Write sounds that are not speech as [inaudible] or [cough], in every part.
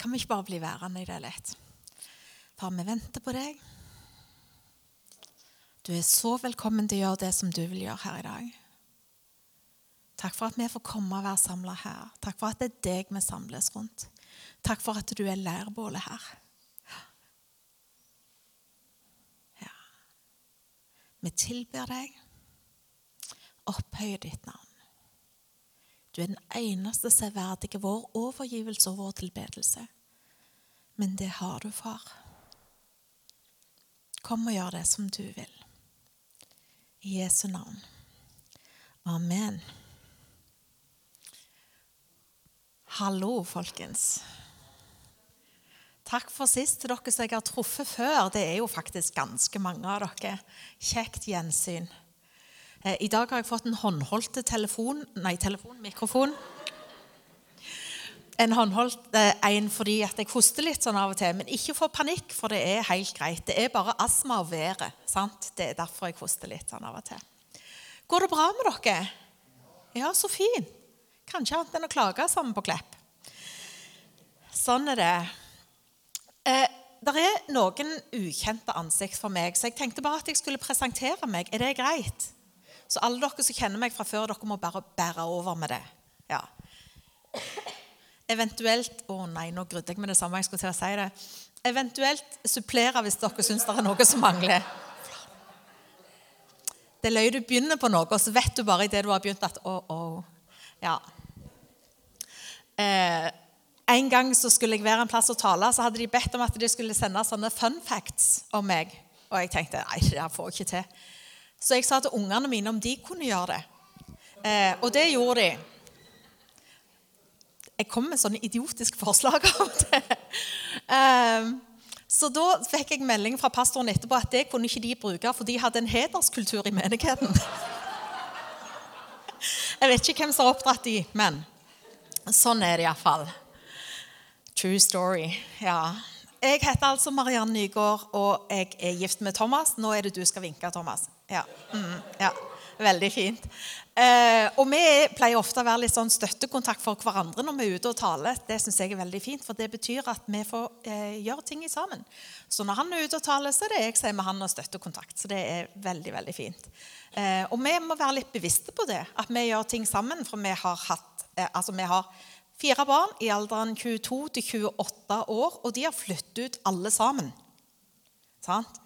kan vi ikke bare bli værende i det litt? Far, vi venter på deg. Du er så velkommen til å gjøre det som du vil gjøre her i dag. Takk for at vi får komme og være samla her. Takk for at det er deg vi samles rundt. Takk for at du er leirbålet her. Ja. Vi tilber deg, Opphøy ditt navn. Du er den eneste som er verdig vår overgivelse og vår tilbedelse. Men det har du, far. Kom og gjør det som du vil. I Jesu navn. Amen. Hallo, folkens. Takk for sist til dere som jeg har truffet før. Det er jo faktisk ganske mange av dere. Kjekt gjensyn. Eh, I dag har jeg fått en håndholdt telefon Nei, telefon, mikrofon. En håndholdt eh, en fordi jeg hoster litt sånn av og til. Men ikke få panikk, for det er helt greit. Det er bare astma og været. sant? Det er derfor jeg hoster litt sånn av og til. Går det bra med dere? Ja, så fint. Kanskje annet enn å klage sammen på Klepp. Sånn er det. Eh, det er noen ukjente ansikt for meg, så jeg tenkte bare at jeg skulle presentere meg. Er det greit? Så alle dere som kjenner meg fra før, dere må bare bære over med det. Ja. Eventuelt Å nei, nå grudde jeg med det samme jeg skulle til å si det. Eventuelt supplere hvis dere syns det er noe som mangler. Det er løye du begynner på noe, og så vet du bare idet du har begynt at å, å. Ja. Eh, en gang så skulle jeg være en plass og tale, så hadde de bedt om at de skulle sende sånne fun facts om meg. Og jeg tenkte nei, det får jeg ikke til. Så jeg sa til ungene mine om de kunne gjøre det. Eh, og det gjorde de. Jeg kom med sånne idiotiske forslag om det. Eh, så da fikk jeg melding fra pastoren etterpå at det kunne ikke de bruke, for de hadde en hederskultur i menigheten. Jeg vet ikke hvem som har oppdratt de, men sånn er det iallfall. True story. Ja. Jeg heter altså Mariann Nygaard, og jeg er gift med Thomas. Nå er det du skal vinke, Thomas. Veldig fint. Eh, og vi pleier ofte å være litt sånn støttekontakt for hverandre når vi er ute og taler. Det synes jeg er veldig fint, for det betyr at vi får eh, gjøre ting sammen. Så når han er ute og taler, så er det jeg som er med han og støttekontakt. Så det er veldig, veldig fint. Eh, og vi må være litt bevisste på det, at vi gjør ting sammen. For vi har hatt, eh, altså vi har fire barn i alderen 22 til 28 år, og de har flyttet ut alle sammen. Sant?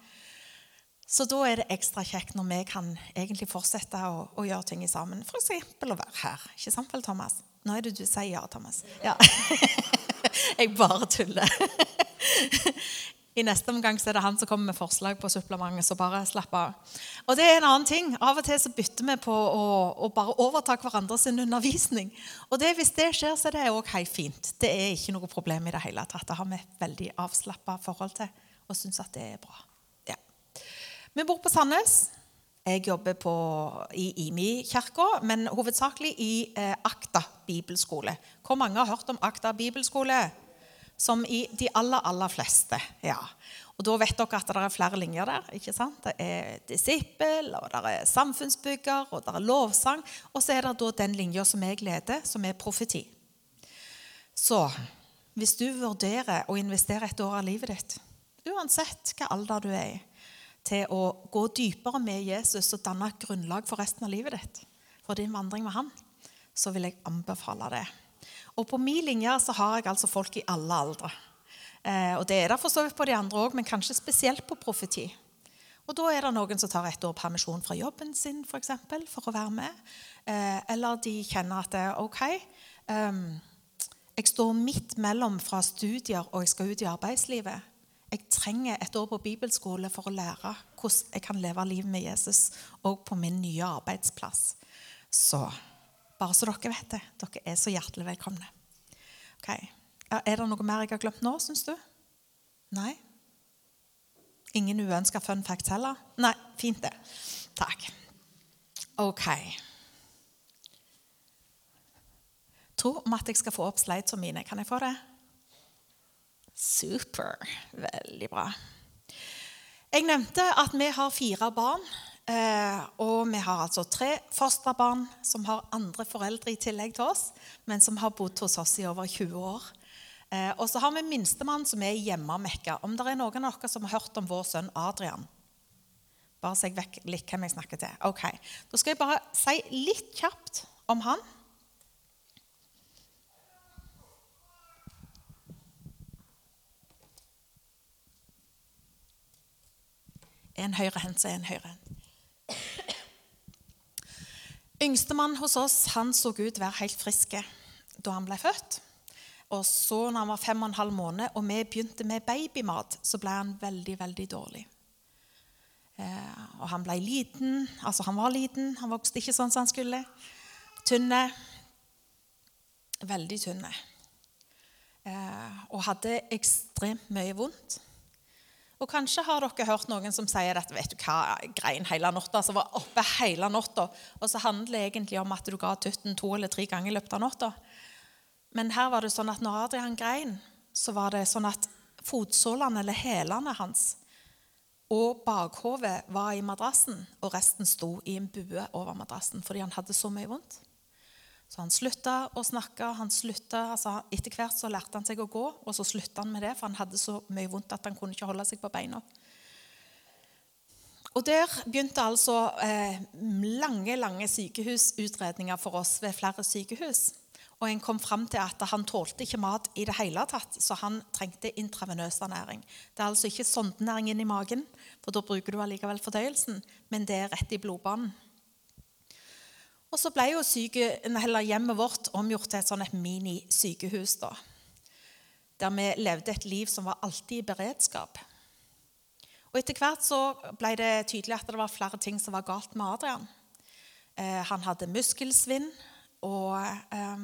Så da er det ekstra kjekt når vi kan egentlig fortsette å, å gjøre ting sammen. F.eks. å være her. Ikke sant vel, Thomas? Nå er det du sier ja, Thomas. Ja. [laughs] Jeg bare tuller. [laughs] I neste omgang så er det han som kommer med forslag på supplementet. Så bare slapp av. Og det er en annen ting. Av og til så bytter vi på å, å bare overta hverandre sin undervisning. Og det, hvis det skjer, så er det òg helt fint. Det er ikke noe problem i det hele tatt. Det har vi et veldig avslappa forhold til og syns at det er bra. Vi bor på Sandnes. Jeg jobber på, i IMI-kirka, men hovedsakelig i eh, Akta bibelskole. Hvor mange har hørt om Akta bibelskole? som i de aller, aller fleste. Ja. Og Da vet dere at det er flere linjer der. ikke sant? Det er disippel, og det er samfunnsbygger, og det er lovsang. Og så er det da den linja som jeg leder, som er profeti. Så hvis du vurderer å investere et år av livet ditt, uansett hva alder du er i, til å gå dypere med Jesus og danne et grunnlag for resten av livet ditt, for din vandring med han, så vil jeg anbefale det. Og på min linje så har jeg altså folk i alle aldre. Eh, og det er det for så vidt på de andre òg, men kanskje spesielt på profeti. Og da er det noen som tar et år permisjon fra jobben sin for, eksempel, for å være med. Eh, eller de kjenner at det er OK. Um, jeg står midt mellom fra studier og jeg skal ut i arbeidslivet. Jeg trenger et år på bibelskole for å lære hvordan jeg kan leve livet med Jesus òg på min nye arbeidsplass. Så bare så dere vet det. Dere er så hjertelig velkomne. Ok. Er det noe mer jeg har glemt nå, syns du? Nei? Ingen uønska fun facts heller? Nei, fint, det. Takk. Ok. Tro om at jeg skal få opp slidesa mine. Kan jeg få det? Super. Veldig bra. Jeg nevnte at vi har fire barn. Eh, og vi har altså tre fosterbarn som har andre foreldre i tillegg til oss, men som har bodd hos oss i over 20 år. Eh, og så har vi minstemann som er hjemme av Mekka. Om det er noen av dere som har hørt om vår sønn Adrian? Bare så jeg vet litt hvem jeg snakker til. Ok, Da skal jeg bare si litt kjapt om han. En høyrehendt, så er en høyrehendt. Yngstemann hos oss han så ut være helt frisk da han ble født. Og så når han var fem og en halv måned, og vi begynte med babymat, så ble han veldig, veldig dårlig. Eh, og han ble liten. Altså, han var liten. Han vokste ikke sånn som han skulle. Tynne. Veldig tynne. Eh, og hadde ekstremt mye vondt. Og kanskje har dere hørt noen som sier at vet du hva, grein hele natta, så var oppe hele natta, og så handler det egentlig om at du ga tutten to eller tre ganger i løpet av natta. Men her var det sånn at når Adrian grein, så var det sånn at fotsålene eller hælene hans og bakhovet var i madrassen, og resten sto i en bue over madrassen fordi han hadde så mye vondt. Så han slutta å snakke. han slutta, altså Etter hvert så lærte han seg å gå, og så slutta han med det, for han hadde så mye vondt at han kunne ikke holde seg på beina. Og Der begynte altså eh, lange lange sykehusutredninger for oss ved flere sykehus. Og En kom fram til at han tålte ikke mat i det hele tatt, så han trengte intravenøs ernæring. Det er altså ikke sondenæring inn i magen, for da bruker du allikevel fordøyelsen, men det er rett i blodbanen. Og så ble jo syke, hjemmet vårt omgjort til et sånn minisykehus. Der vi levde et liv som var alltid i beredskap. Og Etter hvert så ble det tydelig at det var flere ting som var galt med Adrian. Eh, han hadde muskelsvinn, og eh,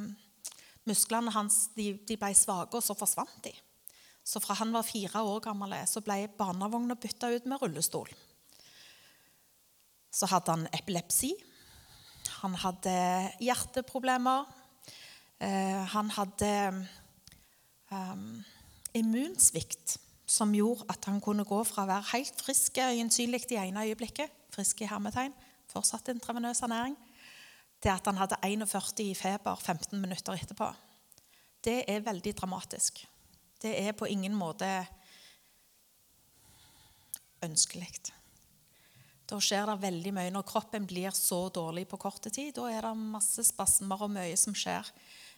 musklene hans de, de ble svake, og så forsvant de. Så fra han var fire år gammel, så ble barnevogna bytta ut med rullestol. Så hadde han epilepsi. Han hadde hjerteproblemer. Eh, han hadde um, immunsvikt som gjorde at han kunne gå fra å være helt frisk øyensynlig i ene øyeblikket, frisk i hermetegn, fortsatt intravenøs ernæring, til at han hadde 41 i feber 15 minutter etterpå. Det er veldig dramatisk. Det er på ingen måte ønskelig. Da skjer det veldig mye. Når kroppen blir så dårlig på korte tid, da er det masse spasmer og mye som skjer.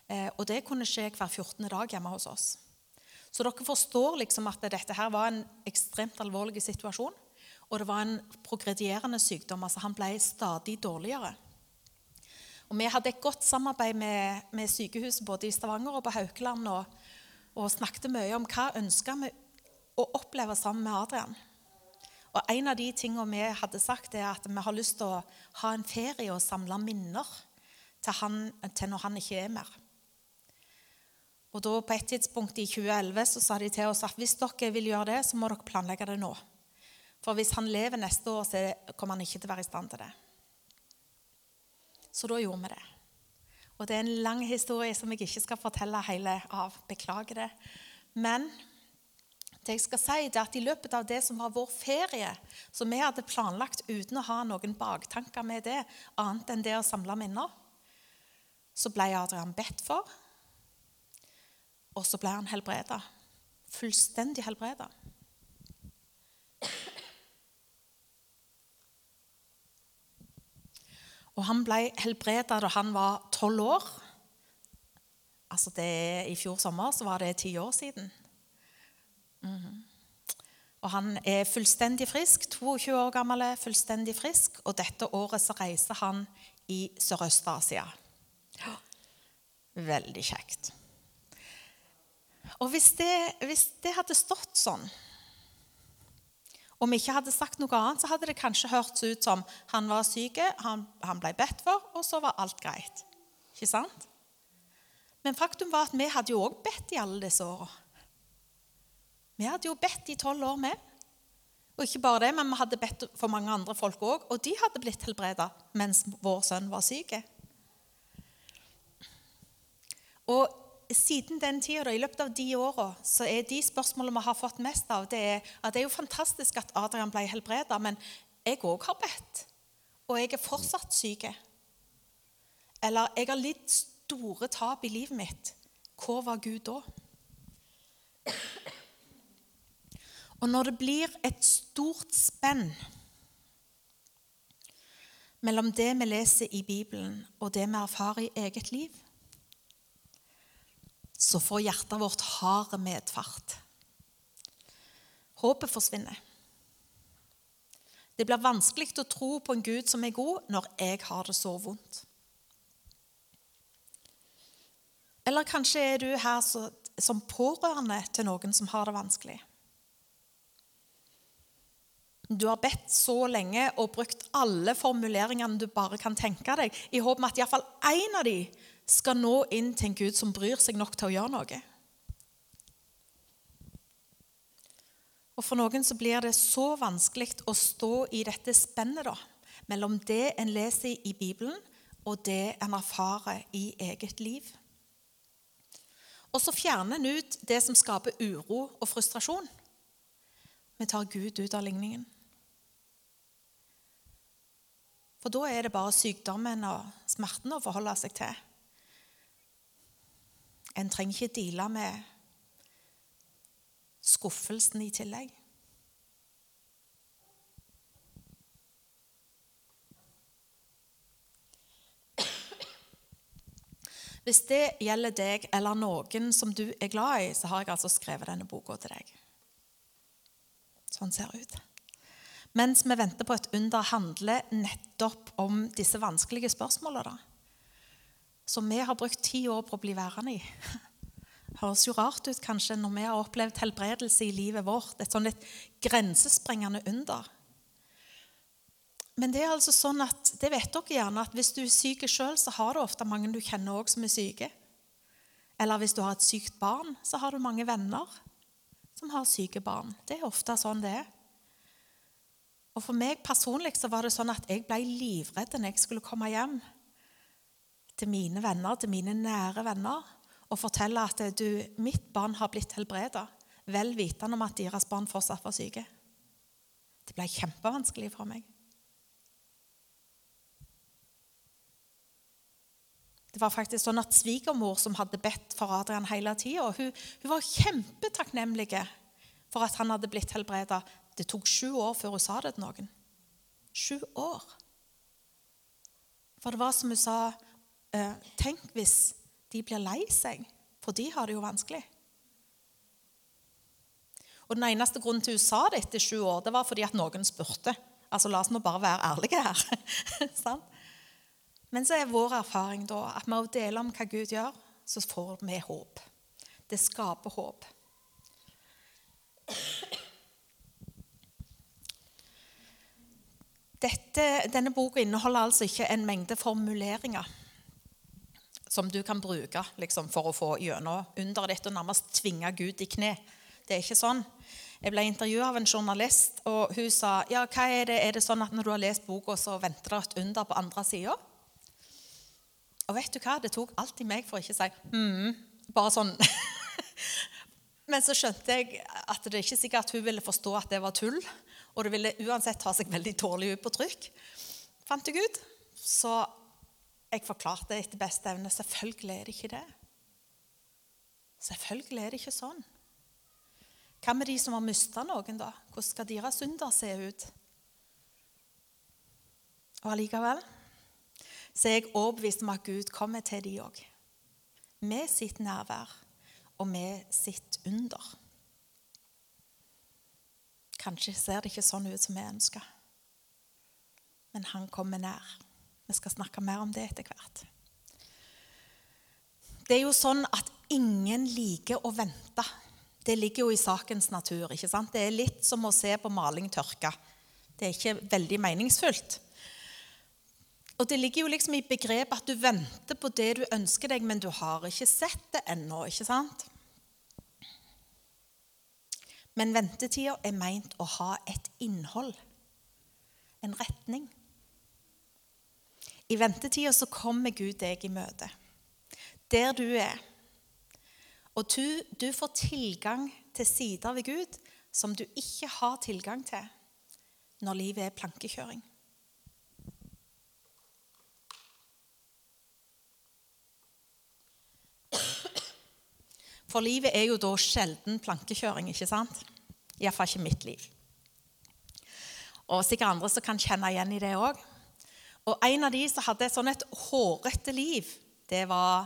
Eh, og det kunne skje hver 14. dag hjemme hos oss. Så dere forstår liksom at dette her var en ekstremt alvorlig situasjon. Og det var en progredierende sykdom. altså Han ble stadig dårligere. Og Vi hadde et godt samarbeid med, med sykehuset både i Stavanger og på Haukeland. Og, og snakket mye om hva ønska vi å oppleve sammen med Adrian. Og En av de tingene vi hadde sagt, er at vi har lyst til å ha en ferie og samle minner til, han, til når han ikke er mer. Og da På et tidspunkt i 2011 så sa de til oss at hvis dere vil gjøre det, så må dere planlegge det nå. For hvis han lever neste år, så kommer han ikke til å være i stand til det. Så da gjorde vi det. Og Det er en lang historie som jeg ikke skal fortelle hele av. Beklager det. Men det jeg skal si, det er at I løpet av det som var vår ferie, som vi hadde planlagt uten å ha noen baktanker med det, annet enn det å samle minner, så ble Adrian bedt for, og så ble han helbreda. Fullstendig helbreda. Og han ble helbreda da han var tolv år. Altså det, I fjor sommer så var det ti år siden. Og han er fullstendig frisk, 22 år gammel, fullstendig frisk, og dette året så reiser han i Sørøst-Asia. Veldig kjekt. Og hvis det, hvis det, hadde stått sånn, og vi ikke hadde sagt noe annet, så hadde det kanskje hørtes ut som han var syk, han, han ble bedt for, og så var alt greit. Ikke sant? Men faktum var at vi hadde jo òg bedt i alle disse åra. Vi hadde jo bedt i tolv år, med. Og ikke bare det, men vi hadde bedt for mange andre folk òg, og de hadde blitt helbreda mens vår sønn var syk. Og siden den tida, i løpet av de åra, så er de spørsmålene vi har fått mest av, det er at det er jo fantastisk at Adrian ble helbreda, men jeg òg har bedt, og jeg er fortsatt syk. Eller jeg har litt store tap i livet mitt. Hvor var Gud da? Og når det blir et stort spenn mellom det vi leser i Bibelen, og det vi erfarer i eget liv, så får hjertet vårt hard medfart. Håpet forsvinner. Det blir vanskelig å tro på en Gud som er god, når jeg har det så vondt. Eller kanskje er du her som pårørende til noen som har det vanskelig. Du har bedt så lenge og brukt alle formuleringene du bare kan tenke deg, i håp om at iallfall én av dem skal nå inn til en Gud som bryr seg nok til å gjøre noe. Og For noen så blir det så vanskelig å stå i dette spennet da, mellom det en leser i Bibelen, og det en erfarer i eget liv. Og så fjerner en ut det som skaper uro og frustrasjon. Vi tar Gud ut av ligningen. For da er det bare sykdommen og smerten å forholde seg til. En trenger ikke deale med skuffelsen i tillegg. Hvis det gjelder deg eller noen som du er glad i, så har jeg altså skrevet denne boka til deg. Sånn ser det ut. Mens vi venter på et under, handler nettopp om disse vanskelige spørsmålene. Som vi har brukt ti år på å bli værende i. [laughs] Høres jo rart ut kanskje når vi har opplevd helbredelse i livet vårt. Et sånn litt grensesprengende under. Men det er altså sånn at, det vet dere gjerne at hvis du er syk sjøl, så har du ofte mange du kjenner også som er syke. Eller hvis du har et sykt barn, så har du mange venner som har syke barn. Det er ofte sånn det er. Og For meg personlig så var det sånn at jeg ble livredd når jeg skulle komme hjem til mine venner, til mine nære venner, og fortelle at du, mitt barn har blitt helbreda, vel vitende om at deres barn fortsatt var syke. Det ble kjempevanskelig for meg. Det var faktisk sånn at Svigermor som hadde bedt for Adrian hele tida, hun, hun, var kjempetakknemlig for at han hadde blitt helbreda. Det tok sju år før hun sa det til noen. Sju år. For det var som hun sa eh, Tenk hvis de blir lei seg, for de har det jo vanskelig. Og Den eneste grunnen til hun sa det etter sju år, det var fordi at noen spurte. Altså, La oss nå bare være ærlige her. [laughs] Men så er vår erfaring da at med å dele om hva Gud gjør, så får vi håp. Det skaper håp. Dette, denne boka inneholder altså ikke en mengde formuleringer som du kan bruke liksom, for å få gjennom under dette og nærmest tvinge Gud i kne. Det er ikke sånn. Jeg ble intervjua av en journalist, og hun sa ja, hva er det, er det sånn at når du har lest boka, så venter det et under på andre sida? Og vet du hva? Det tok alltid meg for å ikke si mm, bare sånn. [laughs] Men så skjønte jeg at det er ikke sikkert at hun ville forstå at det var tull. Og det ville uansett ta seg veldig dårlig ut på trykk. Fant jeg ut. Så jeg forklarte etter beste evne. Selvfølgelig er det ikke det. Selvfølgelig er det ikke sånn. Hva med de som har mista noen, da? Hvordan skal deres synder se ut? Og allikevel så er jeg overbevist om at Gud kommer til de òg. Med sitt nærvær og med sitt under. Kanskje ser det ikke sånn ut som vi ønsker, men han kommer nær. Vi skal snakke mer om det etter hvert. Det er jo sånn at ingen liker å vente. Det ligger jo i sakens natur. ikke sant? Det er litt som å se på maling tørke. Det er ikke veldig meningsfullt. Og Det ligger jo liksom i begrepet at du venter på det du ønsker deg, men du har ikke sett det ennå. ikke sant? Men ventetida er meint å ha et innhold, en retning. I ventetida så kommer Gud deg i møte, der du er. Og du, du får tilgang til sider ved Gud som du ikke har tilgang til når livet er plankekjøring. For livet er jo da sjelden plankekjøring, ikke sant? Iallfall ikke mitt liv. Og sikkert andre som kan kjenne igjen i det òg. Og en av de som hadde et sånn et hårete liv, det var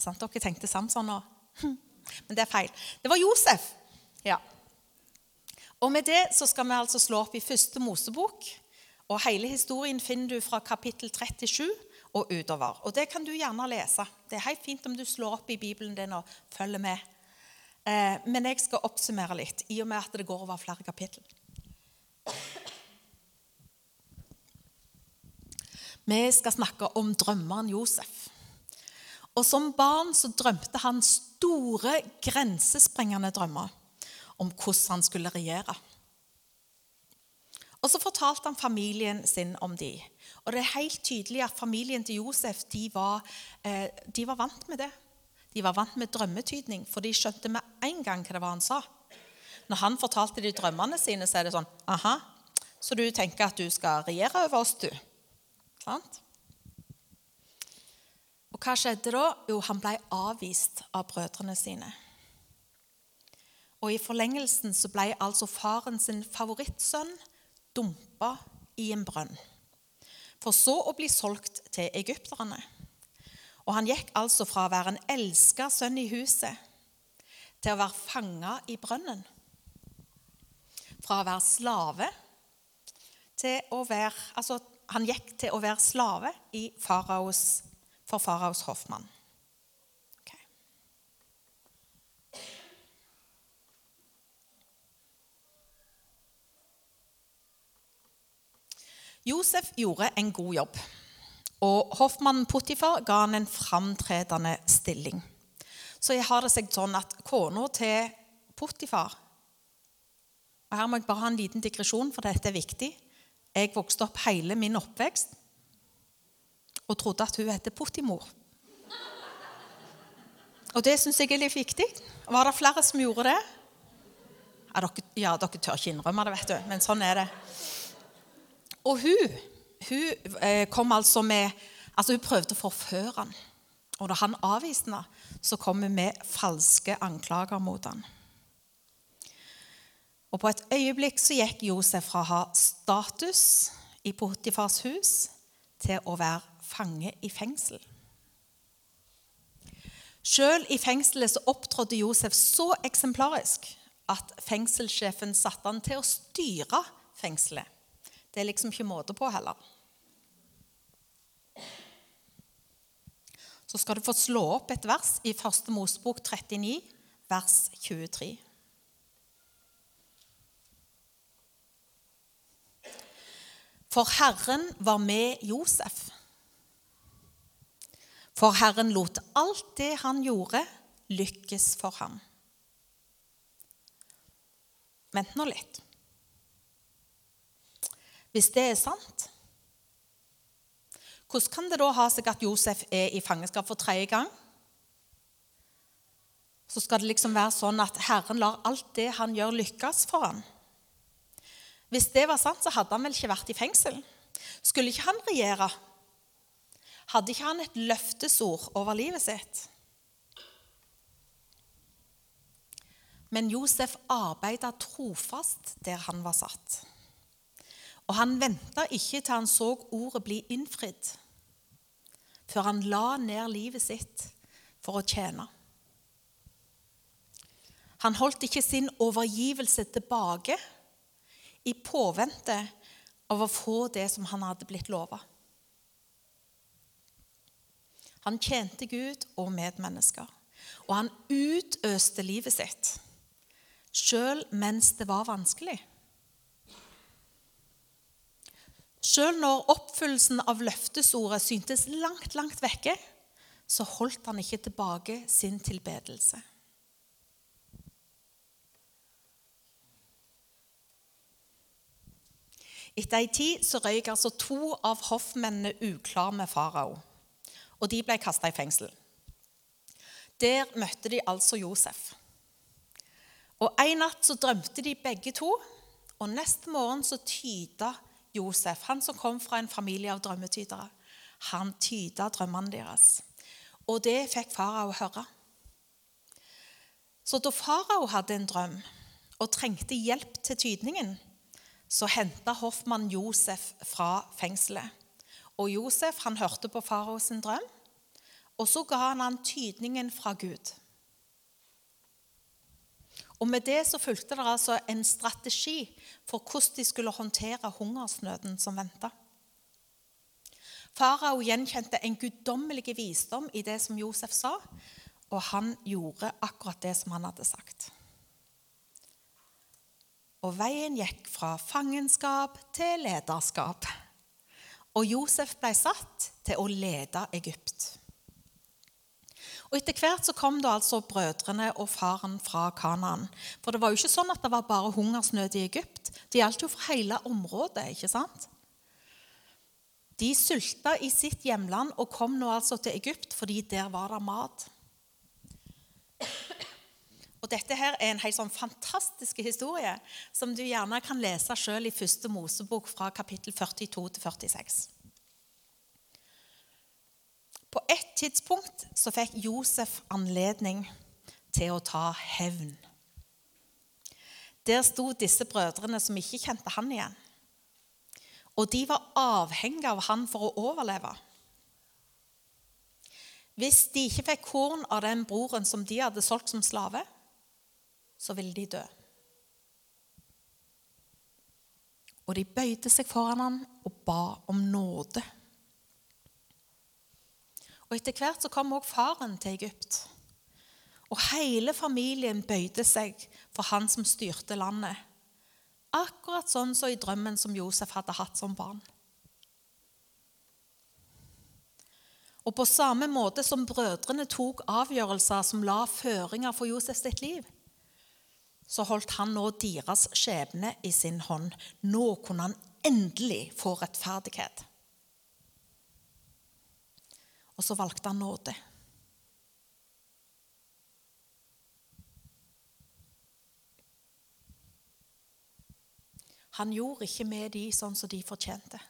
sant, Dere tenkte Samson nå? [laughs] Men det er feil. Det var Josef. Ja. Og med det så skal vi altså slå opp i første Mosebok. Og hele historien finner du fra kapittel 37 og utover. Og det kan du gjerne lese. Det er helt fint om du slår opp i Bibelen din og følger med. Eh, men jeg skal oppsummere litt, i og med at det går over flere kapittel. Vi skal snakke om drømmeren Josef. Og Som barn så drømte han store, grensesprengende drømmer om hvordan han skulle regjere. Og Så fortalte han familien sin om de. Og Det er helt tydelig at familien til Josef de var, eh, de var vant med det. De var vant med drømmetydning, for de skjønte med en gang hva det var han sa. Når han fortalte de drømmene sine, så er det sånn Aha, så du tenker at du skal regjere over oss, du? Sant? Og hva skjedde da? Jo, han ble avvist av brødrene sine. Og i forlengelsen så ble altså faren sin favorittsønn dumpa i en brønn. For så å bli solgt til egypterne. Og han gikk altså fra å være en elska sønn i huset til å være fanga i brønnen. Fra å være slave til å være Altså, han gikk til å være slave faraos, for faraos hoffmann. Josef gjorde en god jobb, og hoffmannen Puttifar ga han en framtredende stilling. Så jeg har det seg sånn at kona til Puttifar og Her må jeg bare ha en liten digresjon, for dette er viktig. Jeg vokste opp hele min oppvekst og trodde at hun het Puttimor. Og det syns jeg er litt viktig. Var det flere som gjorde det? Ja, dere, ja, dere tør ikke innrømme det, vet du, men sånn er det. Og hun, hun eh, kom altså med Altså, hun prøvde å forføre han. Og da han avviste henne, så kom hun med falske anklager mot han. Og på et øyeblikk så gikk Josef fra å ha status i Potifars hus til å være fange i fengsel. Selv i fengselet så opptrådte Josef så eksemplarisk at fengselssjefen satte han til å styre fengselet. Det er liksom ikke måte på heller. Så skal du få slå opp et vers i 1. Mosebok 39, vers 23. For Herren var med Josef. For Herren lot alt det han gjorde, lykkes for ham. Vent nå litt. Hvis det er sant, hvordan kan det da ha seg at Josef er i fangenskap for tredje gang? Så skal det liksom være sånn at Herren lar alt det han gjør, lykkes for ham. Hvis det var sant, så hadde han vel ikke vært i fengsel. Skulle ikke han regjere? Hadde ikke han et løftesord over livet sitt? Men Josef arbeidet trofast der han var satt. Og han venta ikke til han så ordet bli innfridd, før han la ned livet sitt for å tjene. Han holdt ikke sin overgivelse tilbake i påvente av å få det som han hadde blitt lova. Han tjente Gud og medmennesker, og han utøste livet sitt, sjøl mens det var vanskelig. Sjøl når oppfyllelsen av løftesordet syntes langt, langt vekke, så holdt han ikke tilbake sin tilbedelse. Etter ei tid så røyk altså to av hoffmennene uklar med farao, og de ble kasta i fengsel. Der møtte de altså Josef. Og En natt så drømte de begge to, og neste morgen så tyda Josef, han som kom fra en familie av drømmetydere, han tyda drømmene deres. Og det fikk farao høre. Så da farao hadde en drøm og trengte hjelp til tydningen, så henta hoffmann Josef fra fengselet. Og Josef han hørte på faraos drøm, og så ga han han tydningen fra Gud. Og Med det så fulgte det altså en strategi for hvordan de skulle håndtere hungersnøden som venta. Farao gjenkjente en guddommelig visdom i det som Josef sa, og han gjorde akkurat det som han hadde sagt. Og veien gikk fra fangenskap til lederskap. Og Josef ble satt til å lede Egypt. Og Etter hvert så kom da altså brødrene og faren fra Kanaan. For det var jo ikke sånn at det var bare hungersnød i Egypt. Det gjaldt jo for hele området. ikke sant? De sulta i sitt hjemland og kom nå altså til Egypt fordi der var det mat. Og Dette her er en helt sånn fantastisk historie som du gjerne kan lese sjøl i første Mosebok fra kapittel 42 til 46. På et tidspunkt så fikk Josef anledning til å ta hevn. Der sto disse brødrene som ikke kjente han igjen. Og de var avhengige av han for å overleve. Hvis de ikke fikk korn av den broren som de hadde solgt som slave, så ville de dø. Og de bøyde seg foran ham og ba om nåde. Og Etter hvert så kom også faren til Egypt. Og hele familien bøyde seg for han som styrte landet. Akkurat sånn som i drømmen som Josef hadde hatt som barn. Og på samme måte som brødrene tok avgjørelser som la føringer for Josef sitt liv, så holdt han nå deres skjebne i sin hånd. Nå kunne han endelig få rettferdighet. Og så valgte han nåde. Han gjorde ikke med de sånn som de fortjente.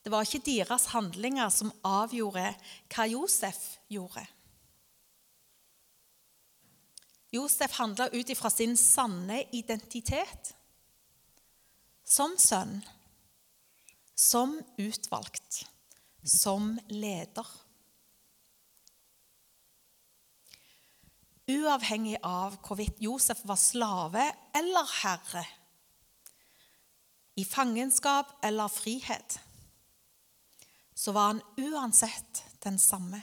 Det var ikke deres handlinger som avgjorde hva Josef gjorde. Josef handla ut ifra sin sanne identitet som sønn, som utvalgt, som leder. uavhengig av hvorvidt Josef var slave eller herre, i fangenskap eller frihet, så var han uansett den samme.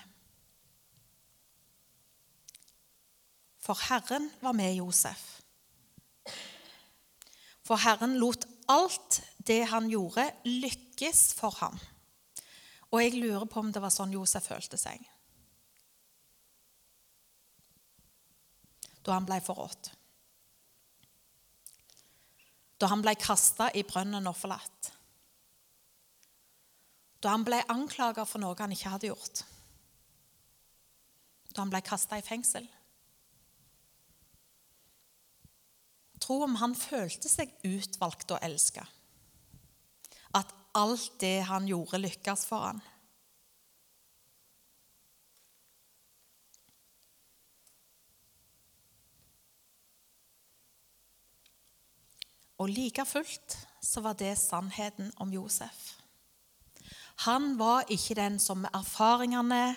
For Herren var med Josef. For Herren lot alt det han gjorde, lykkes for ham. Og jeg lurer på om det var sånn Josef følte seg. da han ble forrådt. Da han ble kasta i brønnen og forlatt. Da han ble anklaga for noe han ikke hadde gjort. Da han ble kasta i fengsel. Tro om han følte seg utvalgt og elska. Alt det han gjorde, lykkes for han. Og like fullt så var det sannheten om Josef. Han var ikke den som erfaringene,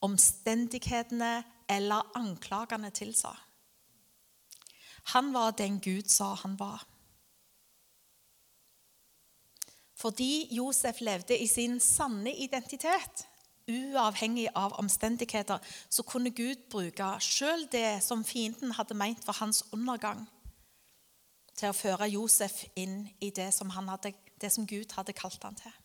omstendighetene eller anklagene tilsa. Han var den Gud sa han var. Fordi Josef levde i sin sanne identitet, uavhengig av omstendigheter, så kunne Gud bruke sjøl det som fienden hadde meint var hans undergang til å føre Josef inn i det som, hadde, det som Gud hadde kalt han til.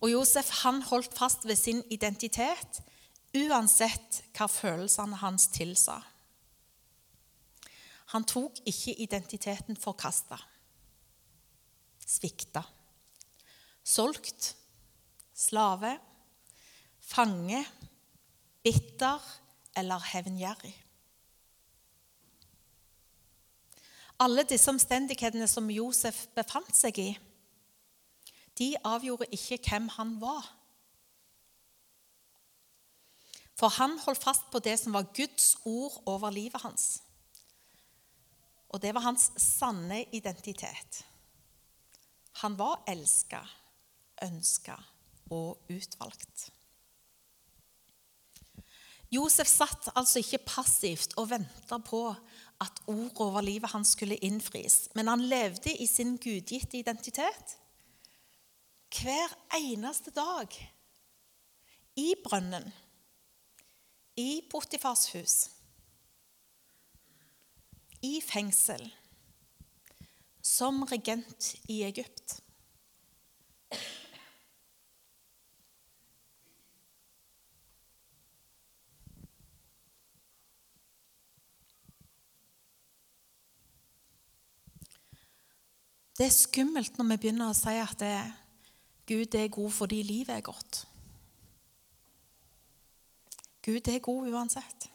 Og Josef han holdt fast ved sin identitet uansett hva følelsene hans tilsa. Han tok ikke identiteten forkasta, svikta, solgt, slave fange, bitter eller hevngjerrig. Alle disse omstendighetene som Josef befant seg i, de avgjorde ikke hvem han var. For han holdt fast på det som var Guds ord over livet hans. Og det var hans sanne identitet. Han var elska, ønska og utvalgt. Josef satt altså ikke passivt og venta på at ordet over livet hans skulle innfris, men han levde i sin gudgitte identitet hver eneste dag. I brønnen, i Potifars hus, i fengsel, som regent i Egypt. Det er skummelt når vi begynner å si at det, Gud er god fordi livet er godt. Gud er god uansett.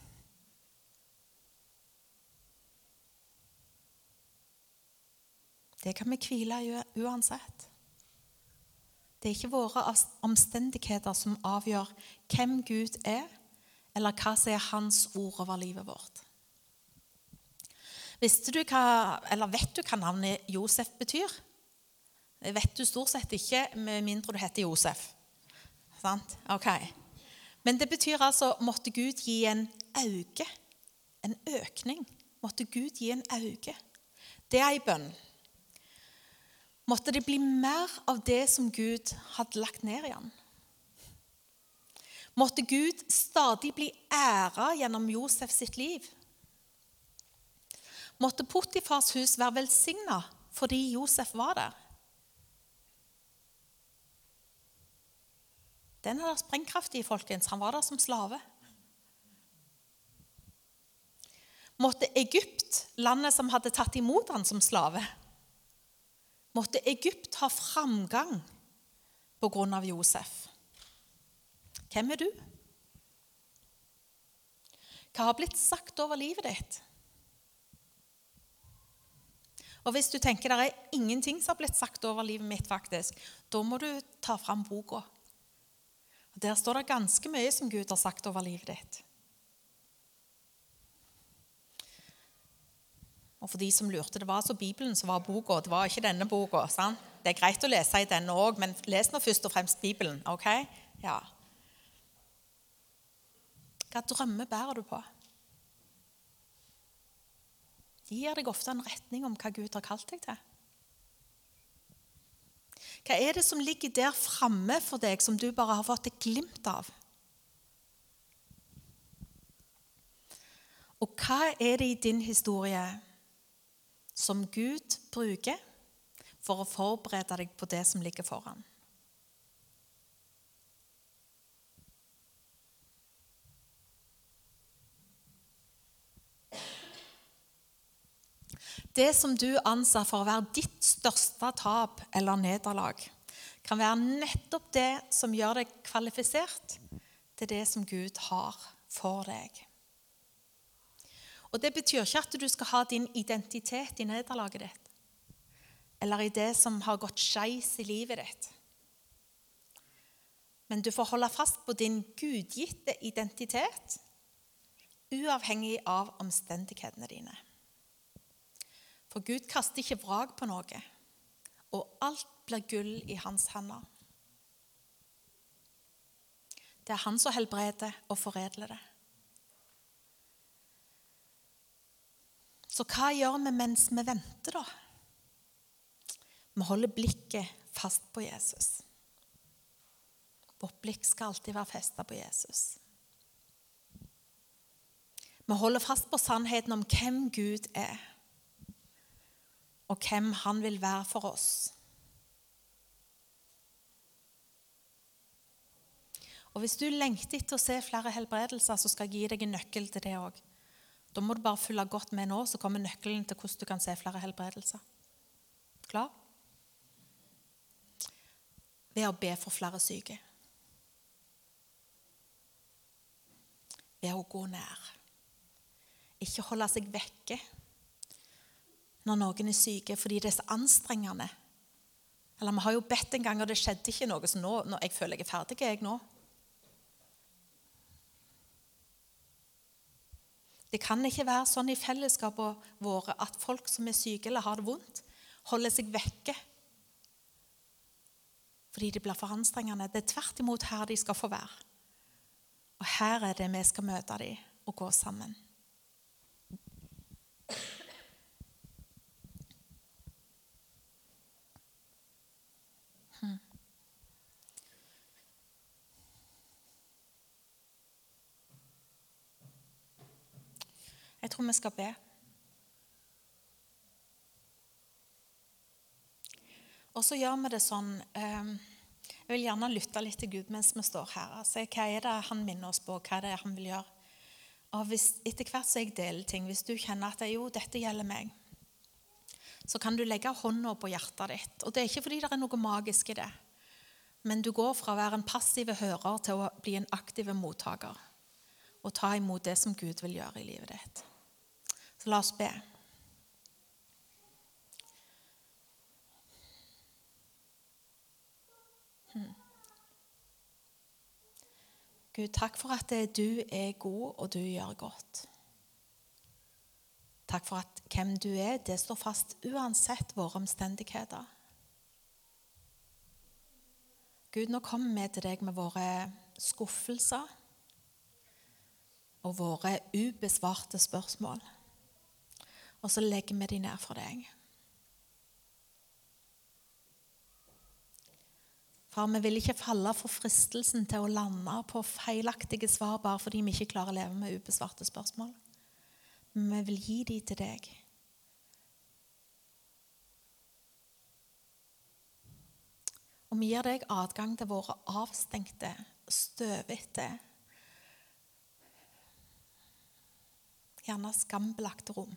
Det kan vi hvile i uansett. Det er ikke våre omstendigheter som avgjør hvem Gud er, eller hva som er Hans ord over livet vårt. Visste du hva, eller Vet du hva navnet Josef betyr? Det vet du stort sett ikke, med mindre du heter Josef. Sant? Ok. Men det betyr altså måtte Gud gi en auke. En økning. Måtte Gud gi en auke. Det er ei bønn. Måtte det bli mer av det som Gud hadde lagt ned i han. Måtte Gud stadig bli æra gjennom Josef sitt liv måtte Potifars hus være velsigna fordi Josef var der. Den er der sprengkraft folkens. Han var der som slave. Måtte Egypt, landet som hadde tatt imot han som slave, måtte Egypt ha framgang på grunn av Josef. Hvem er du? Hva har blitt sagt over livet ditt? Og hvis du tenker det er ingenting som har blitt sagt over livet mitt, faktisk, da må du ta fram boka. Der står det ganske mye som Gud har sagt over livet ditt. Og for de som lurte, Det var altså Bibelen som var boka, det var ikke denne boka. Sant? Det er greit å lese i denne òg, men les nå først og fremst Bibelen. ok? Ja. Hva drømmer bærer du på? De gir deg ofte en retning om hva Gud har kalt deg til. Hva er det som ligger der framme for deg, som du bare har fått et glimt av? Og hva er det i din historie som Gud bruker for å forberede deg på det som ligger foran? Det som du anser for å være ditt største tap eller nederlag, kan være nettopp det som gjør deg kvalifisert til det som Gud har for deg. Og Det betyr ikke at du skal ha din identitet i nederlaget ditt, eller i det som har gått skeis i livet ditt. Men du får holde fast på din gudgitte identitet, uavhengig av omstendighetene dine. For Gud kaster ikke vrak på noe, og alt blir gull i hans hender. Det er han som helbreder og foredler det. Så hva gjør vi mens vi venter, da? Vi holder blikket fast på Jesus. Vårt blikk skal alltid være festa på Jesus. Vi holder fast på sannheten om hvem Gud er og hvem han vil være for oss. Og Hvis du lengter etter å se flere helbredelser, så skal jeg gi deg en nøkkel til det òg. Da må du bare følge godt med nå, så kommer nøkkelen til hvordan du kan se flere helbredelser. Klar? Ved å be for flere syke. Ved å gå nær. Ikke holde seg vekke når noen er syke, fordi det er så anstrengende Eller vi har jo bedt en gang, og det skjedde ikke noe, så nå, nå jeg føler jeg er ferdig jeg nå. Det kan ikke være sånn i fellesskapene våre at folk som er syke eller har det vondt, holder seg vekke fordi det blir for anstrengende. Det er tvert imot her de skal få være. Og her er det vi skal møte dem og gå sammen. Jeg tror vi skal be. Og så gjør vi det sånn eh, Jeg vil gjerne lytte litt til Gud mens vi står her. Altså, hva er det han minner oss på? Hva er det han vil gjøre? Og hvis, Etter hvert som jeg deler ting, hvis du kjenner at jo, dette gjelder meg, så kan du legge hånda på hjertet ditt. Og Det er ikke fordi det er noe magisk i det, men du går fra å være en passiv hører til å bli en aktiv mottaker og ta imot det som Gud vil gjøre i livet ditt. Så la oss be. Hmm. Gud, takk for at du er god, og du gjør godt. Takk for at hvem du er, det står fast uansett våre omstendigheter. Gud, nå kommer vi til deg med våre skuffelser og våre ubesvarte spørsmål. Og så legger vi de ned for deg. Far, vi vil ikke falle for fristelsen til å lande på feilaktige svar bare fordi vi ikke klarer å leve med ubesvarte spørsmål. Men vi vil gi de til deg. Og vi gir deg adgang til våre avstengte, støvete, gjerne skambelagte rom.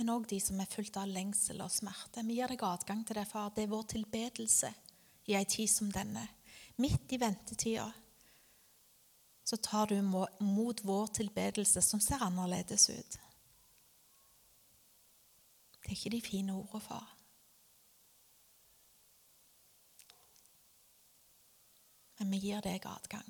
Men òg de som er fullt av lengsel og smerte. Vi gir deg adgang til det, far. Det er vår tilbedelse i ei tid som denne. Midt i ventetida så tar du mot vår tilbedelse, som ser annerledes ut. Det er ikke de fine ordene, far. Men vi gir deg adgang.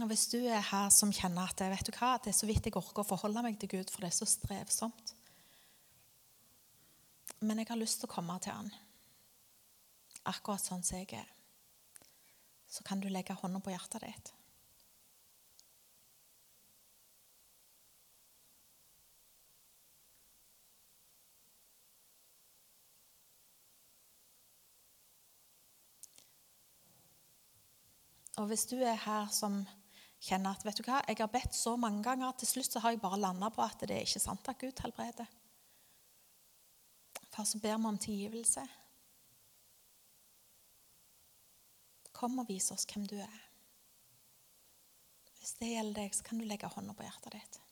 Og Hvis du er her som kjenner at vet du hva, det er så vidt jeg orker å forholde meg til Gud, for det er så strevsomt. Men jeg har lyst til å komme til Han. Akkurat sånn som jeg er, så kan du legge hånda på hjertet ditt. Og hvis du er her som kjenner at vet du hva, jeg har bedt så mange ganger, at til slutt så har jeg bare landa på at det er ikke sant at Gud helbreder. Far, så ber vi om tilgivelse. Kom og vis oss hvem du er. Hvis det gjelder deg, så kan du legge hånda på hjertet ditt.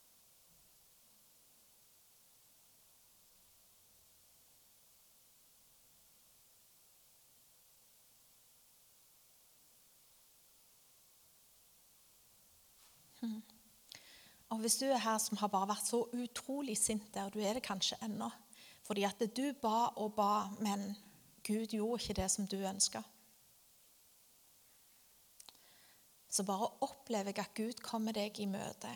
Og Hvis du er her som har bare vært så utrolig sint der, du er det kanskje ennå Fordi at du ba og ba, men Gud gjorde ikke det som du ønska. Så bare opplever jeg at Gud kommer deg i møte.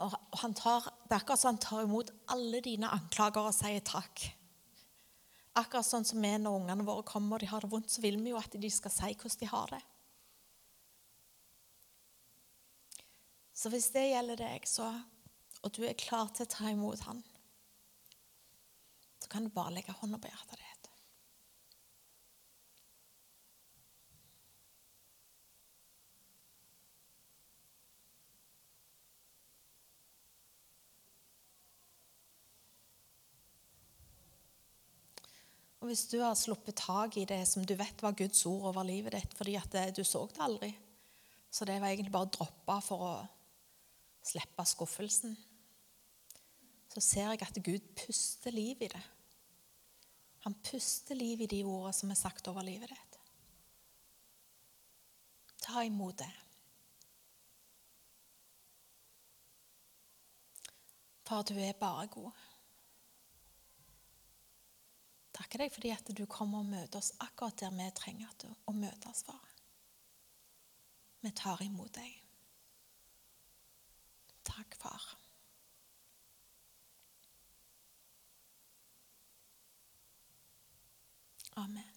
Og han tar, Det er akkurat som han tar imot alle dine anklager og sier takk. Akkurat sånn som vi når ungene våre kommer og de har det vondt, så vil vi jo at de skal si hvordan de har det. Så hvis det gjelder deg, så, og du er klar til å ta imot han, så kan du bare legge hånda på hjertet ditt. Og hvis du har sluppet tak i det som du vet var Guds ord over livet ditt fordi at du så det aldri, så det var egentlig bare å droppe for å slippe skuffelsen, så ser jeg at Gud puster liv i det. Han puster liv i de ordene som er sagt over livet ditt. Ta imot det. Far, du er bare god. Takker deg fordi at du kommer og møter oss akkurat der vi trenger å møtes. Vi tar imot deg. Takk, far. Amen.